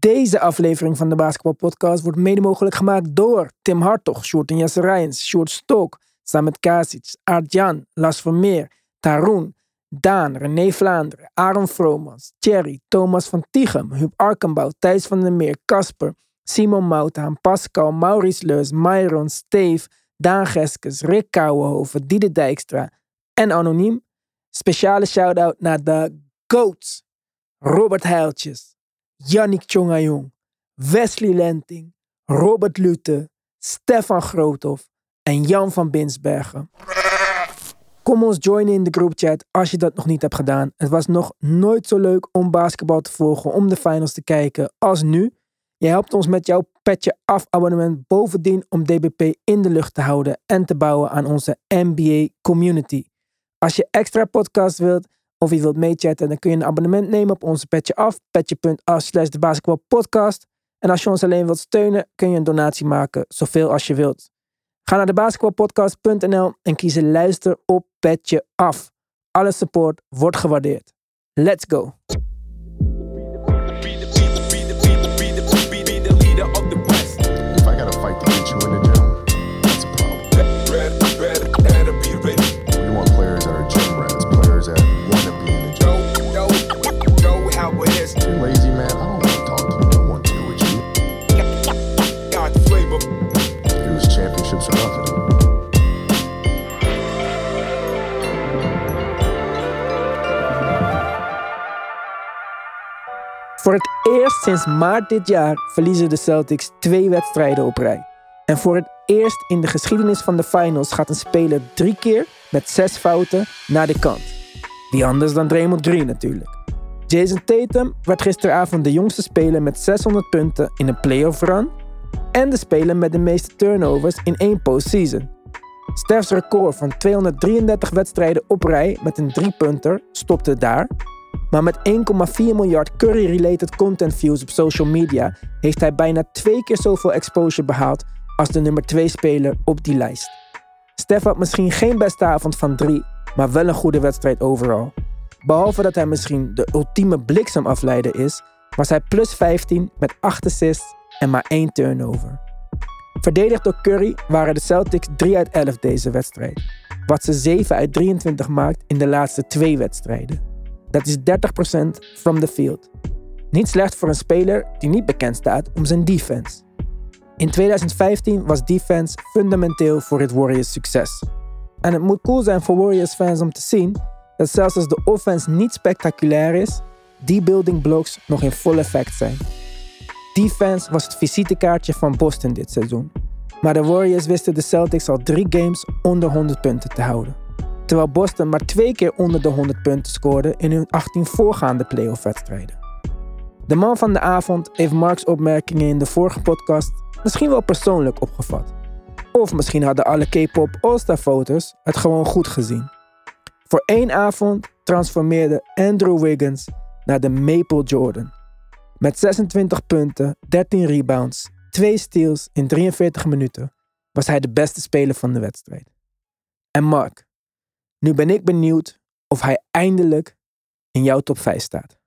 Deze aflevering van de Basketball Podcast wordt mede mogelijk gemaakt door Tim Hartog, Short en Jesse Rijns, Short Stok, samen met Kasic, Art-Jan, Las Vermeer, Taroen, Daan, René Vlaanderen, Aaron Vromans, Thierry, Thomas van Tichem, Huub Arkenbouw, Thijs van der Meer, Casper, Simon Moutaan, Pascal, Maurice Leus, Myron, Steve, Daan Geskes, Rick Kouwenhoven, Diede Dijkstra en Anoniem. Speciale shout-out naar de GOATs, Robert Heiltjes, Yannick Tjongajong, Wesley Lenting, Robert Lute, Stefan Groothoff en Jan van Binsbergen. Kom ons joinen in de groupchat als je dat nog niet hebt gedaan. Het was nog nooit zo leuk om basketbal te volgen, om de finals te kijken als nu. Je helpt ons met jouw petje af abonnement bovendien om DBP in de lucht te houden en te bouwen aan onze NBA community. Als je extra podcasts wilt of je wilt meechatten, dan kun je een abonnement nemen op onze petje af, petje.af slash de. En als je ons alleen wilt steunen, kun je een donatie maken, zoveel als je wilt. Ga naar de basketbalpodcast.nl en kies luister op petje af. Alle support wordt gewaardeerd. Let's go! Sinds maart dit jaar verliezen de Celtics twee wedstrijden op rij. En voor het eerst in de geschiedenis van de finals gaat een speler drie keer met zes fouten naar de kant. Wie anders dan Draymond Green natuurlijk. Jason Tatum werd gisteravond de jongste speler met 600 punten in een playoff run. En de speler met de meeste turnovers in één postseason. Steph's record van 233 wedstrijden op rij met een drie-punter stopte daar. Maar met 1,4 miljard Curry-related content views op social media heeft hij bijna twee keer zoveel exposure behaald als de nummer 2 speler op die lijst. Steph had misschien geen beste avond van drie, maar wel een goede wedstrijd overal. Behalve dat hij misschien de ultieme bliksemafleider is, was hij plus 15 met 8 assists en maar 1 turnover. Verdedigd door Curry waren de Celtics 3 uit 11 deze wedstrijd, wat ze 7 uit 23 maakt in de laatste twee wedstrijden. Dat is 30% from the field. Niet slecht voor een speler die niet bekend staat om zijn defense. In 2015 was defense fundamenteel voor het Warriors succes. En het moet cool zijn voor Warriors fans om te zien dat zelfs als de offense niet spectaculair is, die building blocks nog in full effect zijn. Defense was het visitekaartje van Boston dit seizoen. Maar de Warriors wisten de Celtics al drie games onder 100 punten te houden. Terwijl Boston maar twee keer onder de 100 punten scoorde in hun 18 voorgaande playoff-wedstrijden. De man van de avond heeft Marks opmerkingen in de vorige podcast misschien wel persoonlijk opgevat. Of misschien hadden alle K-pop All-Star voters het gewoon goed gezien. Voor één avond transformeerde Andrew Wiggins naar de Maple Jordan. Met 26 punten, 13 rebounds, 2 steals in 43 minuten was hij de beste speler van de wedstrijd. En Mark, nu ben ik benieuwd of hij eindelijk in jouw top 5 staat.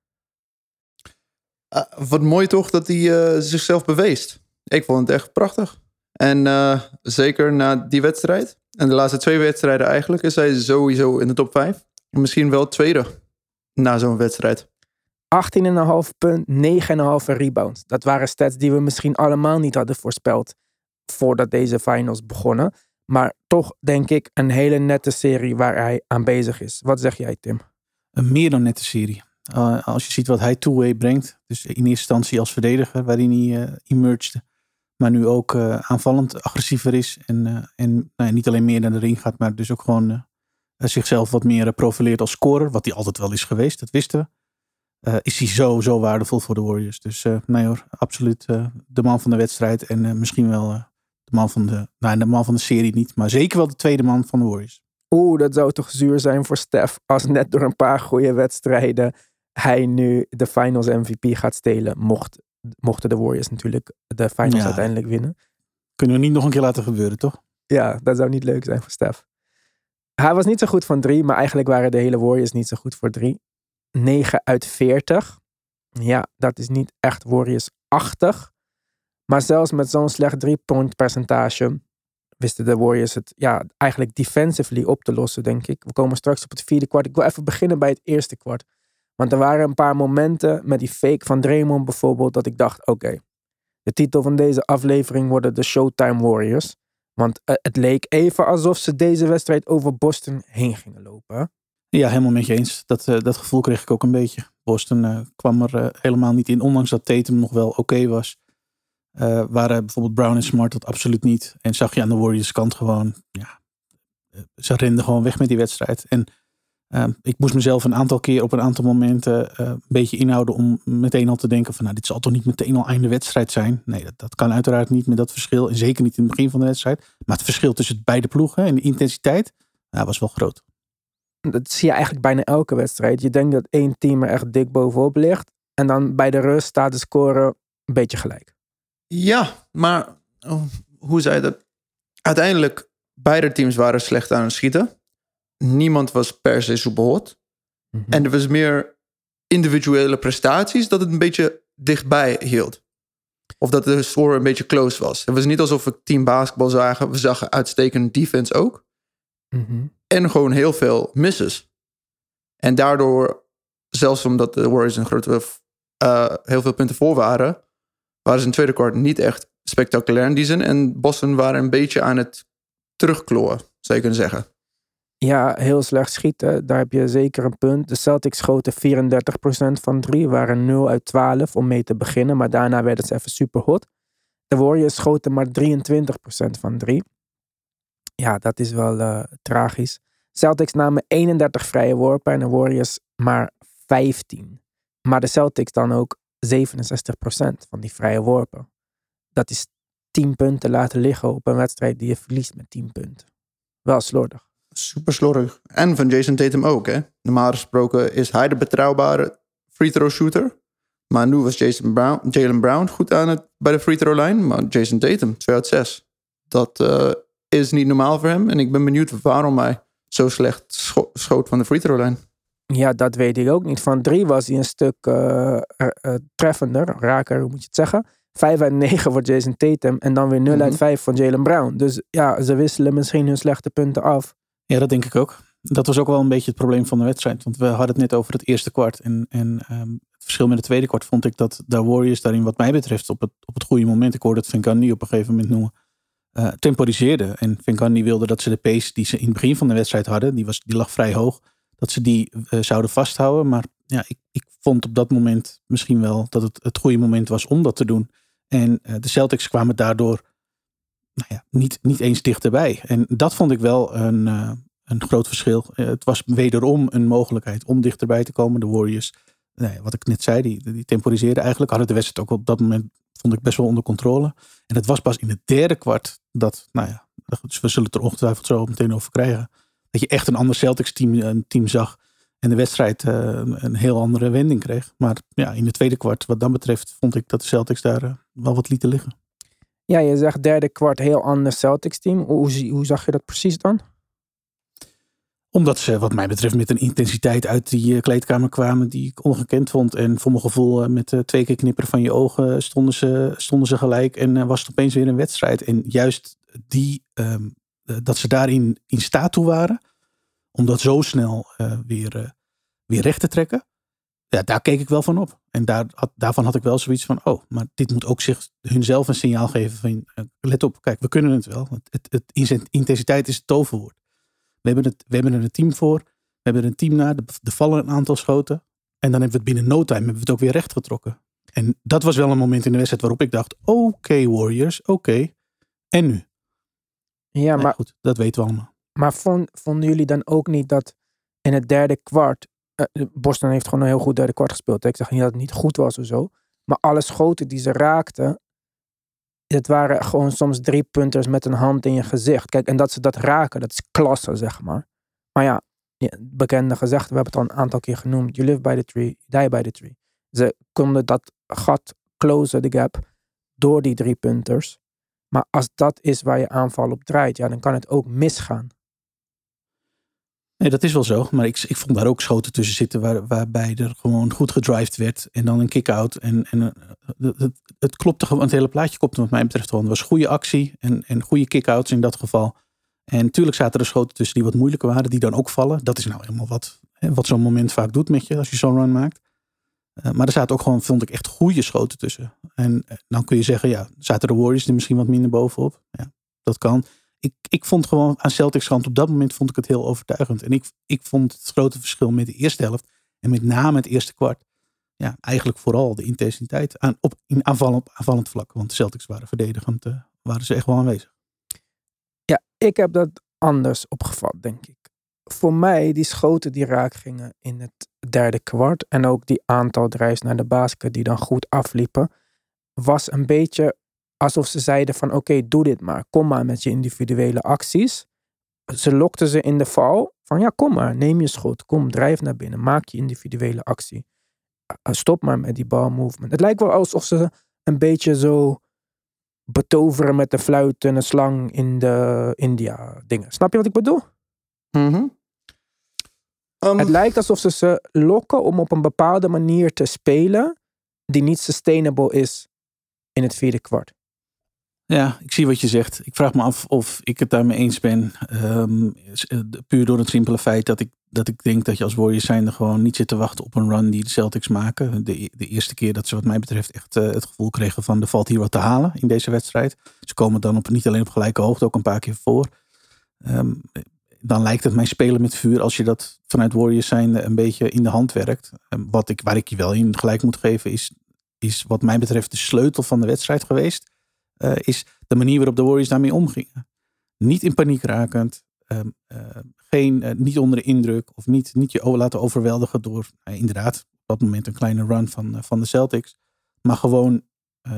Ah, wat mooi toch dat hij eh, zichzelf beweest. Ik vond het echt prachtig. En eh, zeker na die wedstrijd, en de laatste twee wedstrijden eigenlijk, is hij sowieso in de top 5. Misschien wel tweede na zo'n wedstrijd. 18,5 punt, 9,5 rebounds. Dat waren stats die we misschien allemaal niet hadden voorspeld voordat deze finals begonnen. Maar toch denk ik een hele nette serie waar hij aan bezig is. Wat zeg jij, Tim? Een meer dan nette serie. Uh, als je ziet wat hij two-way brengt. Dus in eerste instantie als verdediger, waarin hij uh, emerged. Maar nu ook uh, aanvallend agressiever is. En, en nou niet alleen meer naar de ring gaat, maar dus ook gewoon zichzelf wat meer profileert als scorer. Wat hij altijd wel is geweest, dat wisten we. Is hij zo, zo waardevol voor de Warriors. Dus uh, nee hoor, absoluut de man van de wedstrijd. En misschien wel de man van de, nou, de man van de serie niet. Maar zeker wel de tweede man van de Warriors. Oeh, dat zou toch zuur zijn voor Stef. Als net door een paar goede wedstrijden hij nu de finals MVP gaat stelen. Mocht, mochten de Warriors natuurlijk de finals ja. uiteindelijk winnen. Kunnen we niet nog een keer laten gebeuren, toch? Ja, dat zou niet leuk zijn voor Stef. Hij was niet zo goed van drie, maar eigenlijk waren de hele Warriors niet zo goed voor drie. 9 uit 40. Ja, dat is niet echt Warriors achtig. Maar zelfs met zo'n slecht drie-point percentage wisten de Warriors het ja, eigenlijk defensively op te lossen, denk ik. We komen straks op het vierde kwart. Ik wil even beginnen bij het eerste kwart. Want er waren een paar momenten met die fake van Draymond bijvoorbeeld, dat ik dacht, oké, de titel van deze aflevering worden de Showtime Warriors. Want eh, het leek even alsof ze deze wedstrijd over Boston heen gingen lopen. Ja, helemaal met je eens. Dat, eh, dat gevoel kreeg ik ook een beetje. Boston eh, kwam er helemaal niet in, ondanks dat Tatum nog wel oké was. Eh, waren bijvoorbeeld Brown en Smart dat absoluut niet. En zag je aan de Warriors kant gewoon, ja, eh, ze renden gewoon weg met die wedstrijd. En eh, ik moest mezelf een aantal keer op een aantal momenten eh, een beetje inhouden om meteen al te denken van, nou, dit zal toch niet meteen al einde wedstrijd zijn. Nee, dat, dat kan uiteraard niet met dat verschil. En zeker niet in het begin van de wedstrijd. Maar het verschil tussen beide ploegen en de intensiteit, ja, was wel groot. Dat zie je eigenlijk bijna elke wedstrijd. Je denkt dat één team er echt dik bovenop ligt. En dan bij de rust staat de score een beetje gelijk. Ja, maar oh, hoe zei je dat? Uiteindelijk, beide teams waren slecht aan het schieten. Niemand was per se super hot. En er was meer individuele prestaties dat het een beetje dichtbij hield. Of dat de score een beetje close was. Het was niet alsof we team basketbal zagen. We zagen uitstekend defense ook. Mhm. En gewoon heel veel misses. En daardoor, zelfs omdat de Warriors een grote, eh, heel veel punten voor waren, waren ze in tweede kwart niet echt spectaculair in die zin. En Boston waren een beetje aan het terugklooien, zou je kunnen zeggen. Ja, heel slecht schieten. Daar heb je zeker een punt. De Celtics schoten 34% van 3. Waren 0 uit 12 om mee te beginnen. Maar daarna werden ze even super hot. De Warriors schoten maar 23% van 3. Ja, dat is wel eh, tragisch. Celtics namen 31 vrije worpen en de Warriors maar 15. Maar de Celtics dan ook 67% van die vrije worpen. Dat is 10 punten laten liggen op een wedstrijd die je verliest met 10 punten. Wel slordig. Super slordig. En van Jason Tatum ook, hè. Normaal gesproken is hij de betrouwbare free throw shooter. Maar nu was Jason Brown, Jalen Brown goed aan het bij de free throw line. Maar Jason Tatum, 2 uit 6. Dat eh, is niet normaal voor hem. En ik ben benieuwd waarom hij zo slecht scho- schoot van de free throw line. Ja, dat weet ik ook niet. Van drie was hij een stuk eh, eh, treffender, raker, hoe moet je het zeggen. Vijf uit negen voor Jason Tatum en dan weer 0 uit Mhm. 5 van Jalen Brown. Dus ja, ze wisselen misschien hun slechte punten af. Ja, dat denk ik ook. Dat was ook wel een beetje het probleem van de wedstrijd. Want we hadden het net over het eerste kwart. En, en ehm, het verschil met het tweede kwart vond ik dat de Warriors daarin wat mij betreft op het, op het goede moment, ik hoorde het Gundy op een gegeven moment noemen, eh temporiseerde. En Gundy wilde dat ze de pace die ze in het begin van de wedstrijd hadden, die, was, die lag vrij hoog, dat ze die eh, zouden vasthouden. Maar ja, ik, ik vond op dat moment misschien wel dat het het goede moment was om dat te doen. En eh, de Celtics kwamen daardoor nou ja, niet, niet eens dichterbij. En dat vond ik wel een, eh, een groot verschil. Het was wederom een mogelijkheid om dichterbij te komen. De Warriors, nou wat ik net zei, die, die temporiseerden eigenlijk. Hadden de wedstrijd ook op dat moment, vond ik best wel onder controle. En het was pas in het derde kwart dat, nou ja, dus we zullen het er ongetwijfeld zo meteen over krijgen. Dat je echt een ander Celtics team, een team zag. En de wedstrijd eh, een heel andere wending kreeg. Maar ja, in het tweede kwart, wat dat betreft, vond ik dat de Celtics daar eh, wel wat lieten liggen. Ja, je zegt derde kwart heel ander Celtics team. Hoe, hoe, zag je dat precies dan? Omdat ze, wat mij betreft, met een intensiteit uit die eh, kleedkamer kwamen die ik ongekend vond. En voor mijn gevoel, met twee keer knipperen van je ogen, stonden ze, stonden ze gelijk. En was het opeens weer een wedstrijd. En juist die, ehm, eh, dat ze daarin in staat toe waren. Om dat zo snel eh, weer, eh, weer recht te trekken. Ja, daar keek ik wel van op. En daar, had- daarvan had ik wel zoiets van, oh, maar dit moet ook zich hunzelf een signaal geven van, eh, let op, kijk, we kunnen het wel. Het, het, het, intensiteit is het toverwoord. We hebben, het, we hebben er een team voor. We hebben er een team naar. Er vallen een aantal schoten. En dan hebben we het binnen no time hebben we het ook weer recht getrokken. En dat was wel een moment in de wedstrijd waarop ik dacht: oké, Warriors, oké. En nu? Ja, Nee, maar, goed, dat weten we allemaal. maar vond, vonden jullie dan ook niet dat in het derde kwart... eh, Boston heeft gewoon een heel goed derde kwart gespeeld. hè. Ik zeg niet dat het niet goed was of zo. Maar alle schoten die ze raakten... Het waren gewoon soms drie punters met een hand in je gezicht. Kijk, en dat ze dat raken, dat is klasse, zeg maar. Maar ja, bekende gezegd, we hebben het al een aantal keer genoemd. You live by the tree, you die by the tree. Ze konden dat gat closen, de gap, door die drie punters. Maar als dat is waar je aanval op draait, ja, dan kan het ook misgaan. Nee, dat is wel zo. Maar ik, ik vond daar ook schoten tussen zitten waar, waarbij er gewoon goed gedrived werd. En dan een kick-out. En, en eh, het, het- het klopte het hele plaatje klopte wat mij betreft. Het was goede actie en, en goede kick-outs in dat geval. En natuurlijk zaten er schoten tussen die wat moeilijker waren, die dan ook vallen. Dat is nou helemaal wat, hè, wat zo'n moment vaak doet met je als je zo'n run maakt. Eh, maar er zaten ook gewoon, vond ik, echt goede schoten tussen. En eh, dan kun je zeggen, ja, zaten de Warriors er misschien wat minder bovenop. Ja, dat kan. Ik, ik vond gewoon aan Celtics kant op dat moment vond ik het heel overtuigend. En ik, ik vond het grote verschil met de eerste helft en met name het eerste kwart. Ja, eigenlijk vooral de intensiteit aan, op, in aanvallend vlak. Want de Celtics waren verdedigend, eh, waren ze echt wel aanwezig. Ja, ik heb dat anders opgevat, denk ik. Voor mij, die schoten die raak gingen in het derde kwart. En ook die aantal drives naar de basket die dan goed afliepen. Was een beetje alsof ze zeiden van oké, doe dit maar. Kom maar met je individuele acties. Ze lokten ze in de val. Van ja, kom maar, neem je schot. Kom, drijf naar binnen. Maak je individuele actie. Uh, Stop maar met die balmovement. Het lijkt wel alsof ze een beetje zo betoveren met de fluit en een slang in de India dingen. Snap je wat ik bedoel? Mhm. Ehm, Het lijkt alsof ze ze lokken om op een bepaalde manier te spelen die niet sustainable is in het vierde kwart. Ja, ik zie wat je zegt. Ik vraag me af of ik het daarmee eens ben. Ehm, eh, puur door het simpele feit dat ik, dat ik denk dat je als Warriors zijnde gewoon niet zit te wachten op een run die de Celtics maken. De, de eerste keer dat ze wat mij betreft echt eh, het gevoel kregen van er valt hier wat te halen in deze wedstrijd. Ze komen dan op, niet alleen op gelijke hoogte, ook een paar keer voor. Ehm, dan lijkt het mij spelen met vuur als je dat vanuit Warriors zijnde een beetje in de hand werkt. Wat ik, waar ik je wel in gelijk moet geven is, is wat mij betreft de sleutel van de wedstrijd geweest eh, is de manier waarop de Warriors daarmee omgingen. Niet in paniek rakend, ehm, eh, geen, eh, niet onder de indruk of niet, niet je laten overweldigen door eh, inderdaad op dat moment een kleine run van, van de Celtics. Maar gewoon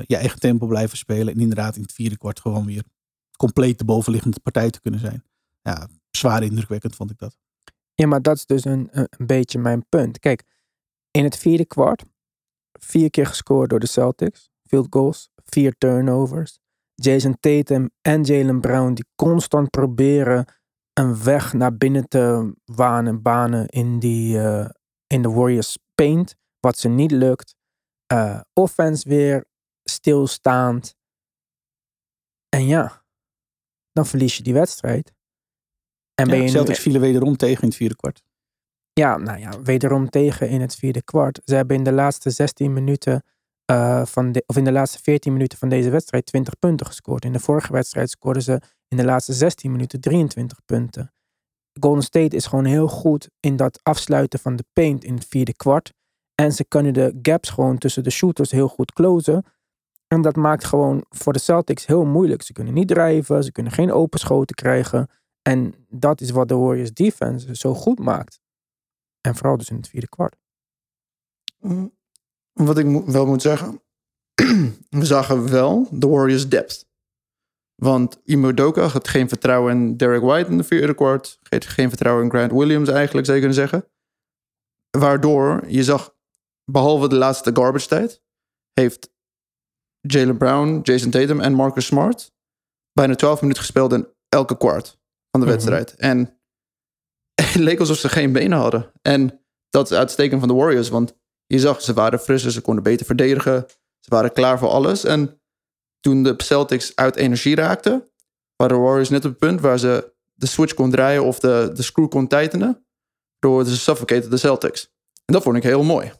je eigen tempo blijven spelen en inderdaad in het vierde kwart gewoon weer compleet de bovenliggende partij te kunnen zijn. Ja, zwaar indrukwekkend vond ik dat. Ja, maar dat is dus een, een beetje mijn punt. Kijk, in het vierde kwart, vier keer gescoord door de Celtics. Field goals, vier turnovers. Jason Tatum en Jalen Brown die constant proberen een weg naar binnen te wanen, banen in, die, eh, in de Warriors paint. Wat ze niet lukt. Eh, offense weer stilstaand. En ja, dan verlies je die wedstrijd. En ben Ja, je nu Celtics vielen wederom tegen in het vierde kwart. ja, nou ja, wederom tegen in het vierde kwart. Ze hebben in de laatste 16 minuten eh, van de, of in de laatste 14 minuten van deze wedstrijd 20 punten gescoord. In de vorige wedstrijd scoorden ze in de laatste 16 minuten 23 punten. Golden State is gewoon heel goed in dat afsluiten van de paint in het vierde kwart. En ze kunnen de gaps gewoon tussen de shooters heel goed closen. En dat maakt gewoon voor de Celtics heel moeilijk. Ze kunnen niet drijven, ze kunnen geen open schoten krijgen. En dat is wat de Warriors defense zo goed maakt. En vooral dus in het vierde kwart. Mm, Wat ik wel moet zeggen. we zagen wel de Warriors depth. Want Imo Doka had geen vertrouwen in Derek White in de vierde kwart. Geen vertrouwen in Grant Williams eigenlijk, zou je kunnen zeggen. Waardoor je zag, behalve de laatste garbage tijd, heeft Jalen Brown, Jason Tatum en Marcus Smart bijna 12 minuten gespeeld in elke kwart van de Mhm. wedstrijd. En het leek alsof ze geen benen hadden. En dat is uitstekend van de Warriors, want je zag, ze waren frisser, ze konden beter verdedigen. Ze waren klaar voor alles. En toen de Celtics uit energie raakten, waren de Warriors net op het punt waar ze de switch kon draaien of de, de screw kon tightenen. Door ze suffocaten de Celtics. En dat vond ik heel mooi.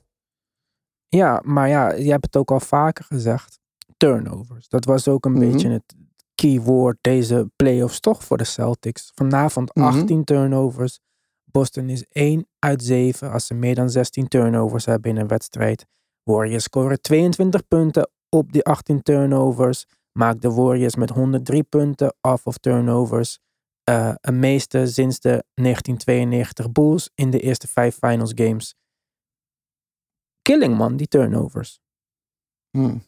Ja, maar ja, je hebt het ook al vaker gezegd. Turnovers. Dat was ook een Mhm. beetje het keyword deze playoffs toch voor de Celtics. Vanavond Mhm. 18 turnovers. Boston is 1 uit 7 als ze meer dan 16 turnovers hebben in een wedstrijd. Warriors scoren 22 punten op die 18 turnovers. Maakt de Warriors met 103 punten off of turnovers. Eh, een meeste sinds de 1992 Bulls in de eerste vijf finals games. Killing man, die turnovers. Hmm.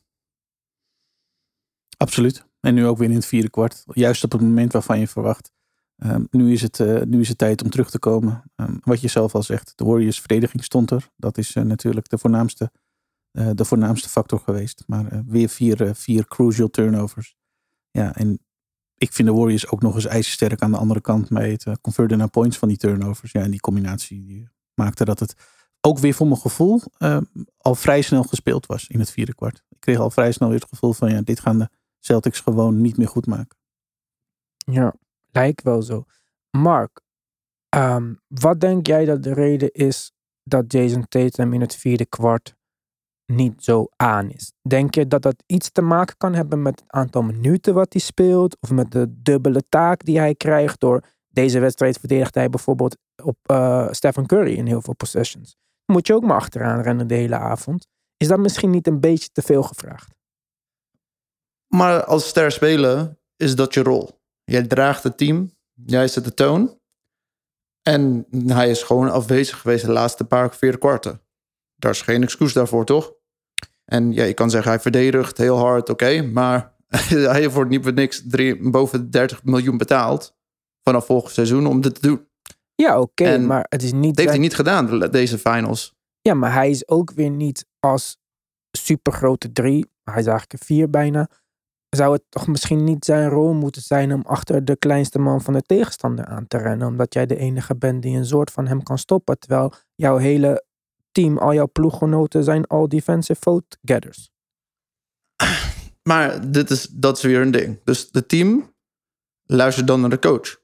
Absoluut. En nu ook weer in het vierde kwart. Juist op het moment waarvan je verwacht. ehm, nu, is het, eh, nu is het tijd om terug te komen. Ehm, wat je zelf al zegt, de Warriors verdediging stond er. Dat is eh, natuurlijk de voornaamste, eh, de voornaamste factor geweest. Maar weer vier, vier crucial turnovers. Ja, en ik vind de Warriors ook nog eens ijzersterk aan de andere kant bij het converten naar points van die turnovers. Ja, en die combinatie die maakte dat het ook weer voor mijn gevoel eh, al vrij snel gespeeld was in het vierde kwart. ik kreeg al vrij snel weer het gevoel van ja, dit gaan de Celtics gewoon niet meer goed maken. Ja, lijkt wel zo. Mark, ehm, wat denk jij dat de reden is dat Jason Tatum in het vierde kwart niet zo aan is? Denk je dat dat iets te maken kan hebben met het aantal minuten wat hij speelt? Of met de dubbele taak die hij krijgt door deze wedstrijd verdedigt hij bijvoorbeeld op eh, Stephen Curry in heel veel possessions. Moet je ook maar achteraan rennen de hele avond. Is dat misschien niet een beetje te veel gevraagd? Maar als ster spelen is dat je rol. Jij draagt het team, jij zet de toon. En hij is gewoon afwezig geweest de laatste paar vier kwarten. Daar is geen excuus daarvoor, toch? En ja, je kan zeggen hij verdedigt heel hard, oké. maar hij wordt niet voor niks drie, boven de 30 miljoen betaald. Vanaf volgend seizoen om dit te doen. Ja, oké, maar het is niet... Dat heeft hij niet gedaan, de- deze finals. Ja, maar hij is ook weer niet als supergrote drie. Hij is eigenlijk een vier bijna. Zou het toch misschien niet zijn rol moeten zijn om achter de kleinste man van de tegenstander aan te rennen? Omdat jij de enige bent die een soort van hem kan stoppen. Terwijl jouw hele team, al jouw ploeggenoten zijn al defensive vote getters. Maar dit is, dat is weer een ding. Dus de team luistert dan naar de coach.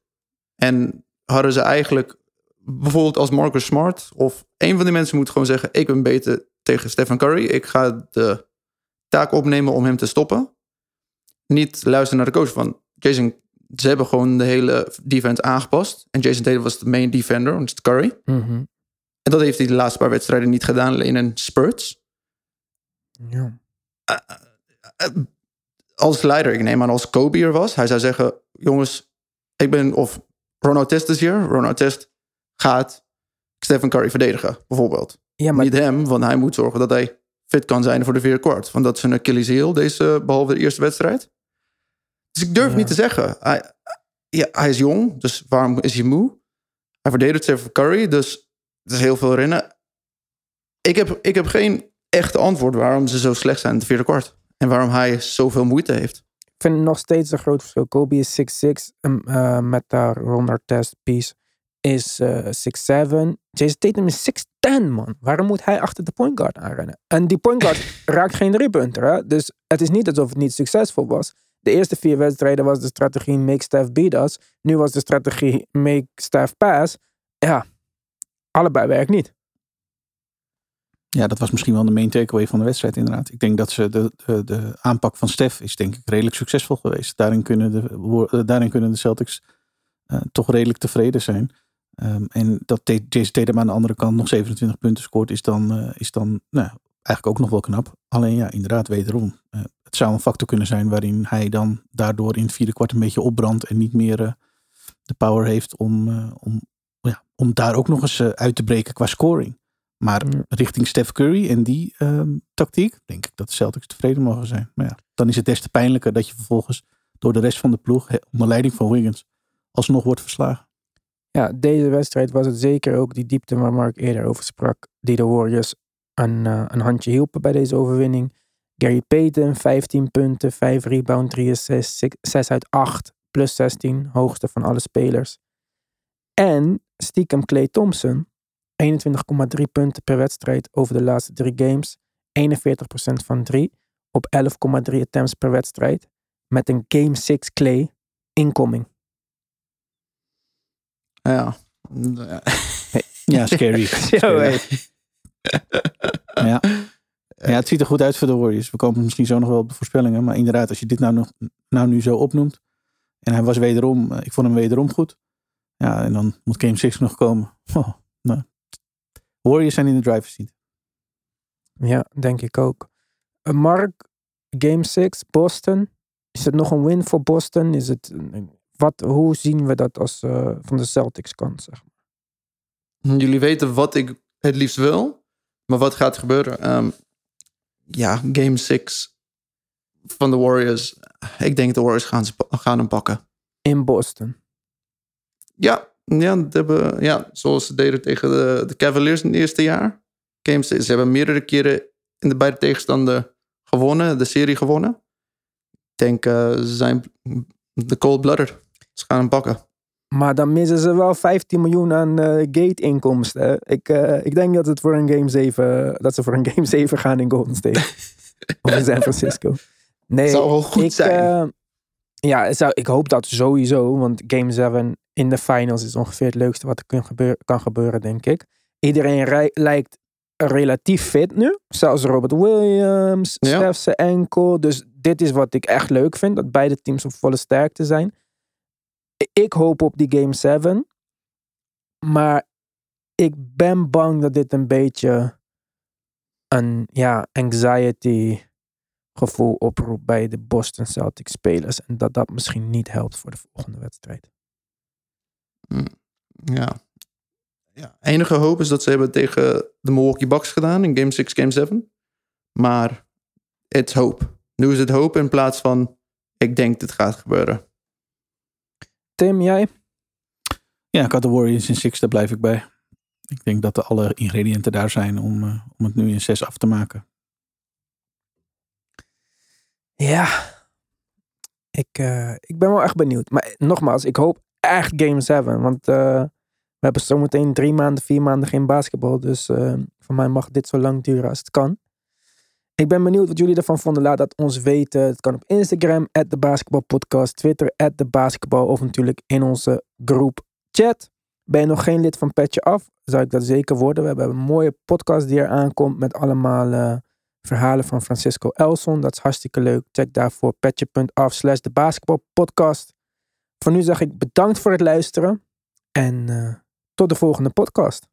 En hadden ze eigenlijk, bijvoorbeeld als Marcus Smart, of een van die mensen moet gewoon zeggen: Ik ben beter tegen Stephen Curry. Ik ga de taak opnemen om hem te stoppen. Niet luisteren naar de coach van Jason. Ze hebben gewoon de hele defense aangepast. En Jason Tatum was de main defender, want Curry. En dat heeft hij de laatste paar wedstrijden niet gedaan, alleen in spurts. Ja. als leider, ik neem aan als Kobe er was, hij zou zeggen: Jongens, ik ben, of Ron Test is hier. Ron Test gaat Stephen Curry verdedigen, bijvoorbeeld. ja, maar Niet hem, want hij moet zorgen dat hij fit kan zijn voor de vierde kwart. Want dat is een Achilles heel, deze, behalve de eerste wedstrijd. Dus ik durf Ja. niet te zeggen. Hij, ja, hij is jong, dus waarom is hij moe? Hij verdedigt Stephen Curry, dus er is heel veel rennen. Ik heb, ik heb geen echte antwoord waarom ze zo slecht zijn in de vierde kwart. En waarom hij zoveel moeite heeft. ik vind het nog steeds een groot verschil. Kobe is 6'6 um, eh, met de Ronda test piece is eh 6'7. Jason Tatum is 6'10 man. Waarom moet hij achter de point guard aanrennen? En die point guard raakt geen driepunter. Hè? Dus het is niet alsof het niet succesvol was. De eerste vier wedstrijden was de strategie make Steph beat us. Nu was de strategie make Steph pass. Ja, allebei werkt niet. Ja, dat was misschien wel de main takeaway van de wedstrijd inderdaad. Ik denk dat ze de, de, aanpak van Stef is denk ik redelijk succesvol geweest. Daarin kunnen de, eh, daarin kunnen de Celtics eh, toch redelijk tevreden zijn. Ehm, en dat Jason Tatum aan de andere kant nog 27 punten scoort is dan, eh, is dan nou, eigenlijk ook nog wel knap. Alleen ja, inderdaad wederom. eh, het zou een factor kunnen zijn waarin hij dan daardoor in het vierde kwart een beetje opbrandt. En niet meer eh, de power heeft om, eh, om, ja, om daar ook nog eens eh, uit te breken qua scoring. Maar Ja. richting Steph Curry en die ehm, tactiek, denk ik dat de Celtics tevreden mogen zijn. Maar ja, dan is het des te pijnlijker dat je vervolgens door de rest van de ploeg, onder leiding van Wiggins, alsnog wordt verslagen. Ja, deze wedstrijd was het zeker ook die diepte waar Mark eerder over sprak. Die de Warriors een, een handje hielpen bij deze overwinning. Gary Payton, 15 punten, 5 rebound, 3 assists, 6 uit 8, plus 16, hoogste van alle spelers. En stiekem Clay Thompson, 21,3 punten per wedstrijd over de laatste drie games. 41% van 3 op 11,3 attempts per wedstrijd. Met een Game 6 Clay incoming. Ja. Ja, scary. Scary. Ja. Ja, het ziet er goed uit voor de Warriors. We komen misschien zo nog wel op de voorspellingen. Maar inderdaad, als je dit nou, nog, nou nu zo opnoemt. En hij was wederom, eh, ik vond hem wederom goed. Ja, en dan moet Game 6 nog komen. Oh, nou. Warriors zijn in de driver's seat. Ja, denk ik ook. Eh, Mark, Game 6, Boston. Is het nog een win voor Boston? Is het, wat, hoe zien we dat als eh, van de Celtics kant? Zeg maar? Jullie weten wat ik het liefst wil. Maar wat gaat er gebeuren? Ehm, ja, game 6 van de Warriors. Ik denk de Warriors gaan, gaan hem pakken. In Boston. Ja, ja, dat hebben, ja zoals ze deden tegen de, de Cavaliers in het eerste jaar. Game 6. Ze hebben meerdere keren in de beide tegenstander gewonnen. De serie gewonnen. Ik denk eh, ze zijn de cold-blooded. Ze gaan hem pakken. Maar dan missen ze wel 15 miljoen aan eh, gate-inkomsten. Ik, eh, ik denk dat, het voor een game 7, dat ze voor een game 7 gaan in Golden State. over San Francisco. Nee, Zou wel goed ik, zijn. eh, ja, zou, ik hoop dat sowieso. Want Game 7 in de finals is ongeveer het leukste wat er kan gebeuren, kan gebeuren denk ik. Iedereen lijkt relatief fit nu. Zelfs Robert Williams, Ja. Steph zijn enkel. Dus dit is wat ik echt leuk vind. Dat beide teams op volle sterkte zijn. Ik hoop op die Game 7. Maar ik ben bang dat dit een beetje een ja, anxiety gevoel oproept bij de Boston Celtics spelers. En dat dat misschien niet helpt voor de volgende wedstrijd. Ja. ja. Enige hoop is dat ze hebben tegen de Milwaukee Bucks gedaan in Game 6, Game 7. Maar it's hope. Nu is het hoop in plaats van ik denk dit gaat gebeuren. Tim, jij? Ja, ik had de Warriors in six, daar blijf ik bij. Ik denk dat de alle ingrediënten daar zijn om, eh, om het nu in zes af te maken. Ja. Ik, eh, ik ben wel echt benieuwd. Maar nogmaals, ik hoop echt Game 7. Want eh, we hebben zometeen drie maanden, vier maanden geen basketbal. Dus voor mij mag dit zo lang duren als het kan. Ik ben benieuwd wat jullie ervan vonden. Laat dat ons weten. Het kan op Instagram, at basketbalpodcast. Twitter, at basketbal. Of natuurlijk in onze groep chat. Ben je nog geen lid van Petje Af? Zou ik dat zeker worden. We hebben een mooie podcast die er aankomt. Met allemaal eh, verhalen van Francisco Elson. Dat is hartstikke leuk. Check daarvoor petje.af slash de basketbalpodcast. Voor nu zeg ik bedankt voor het luisteren. En eh, tot de volgende podcast.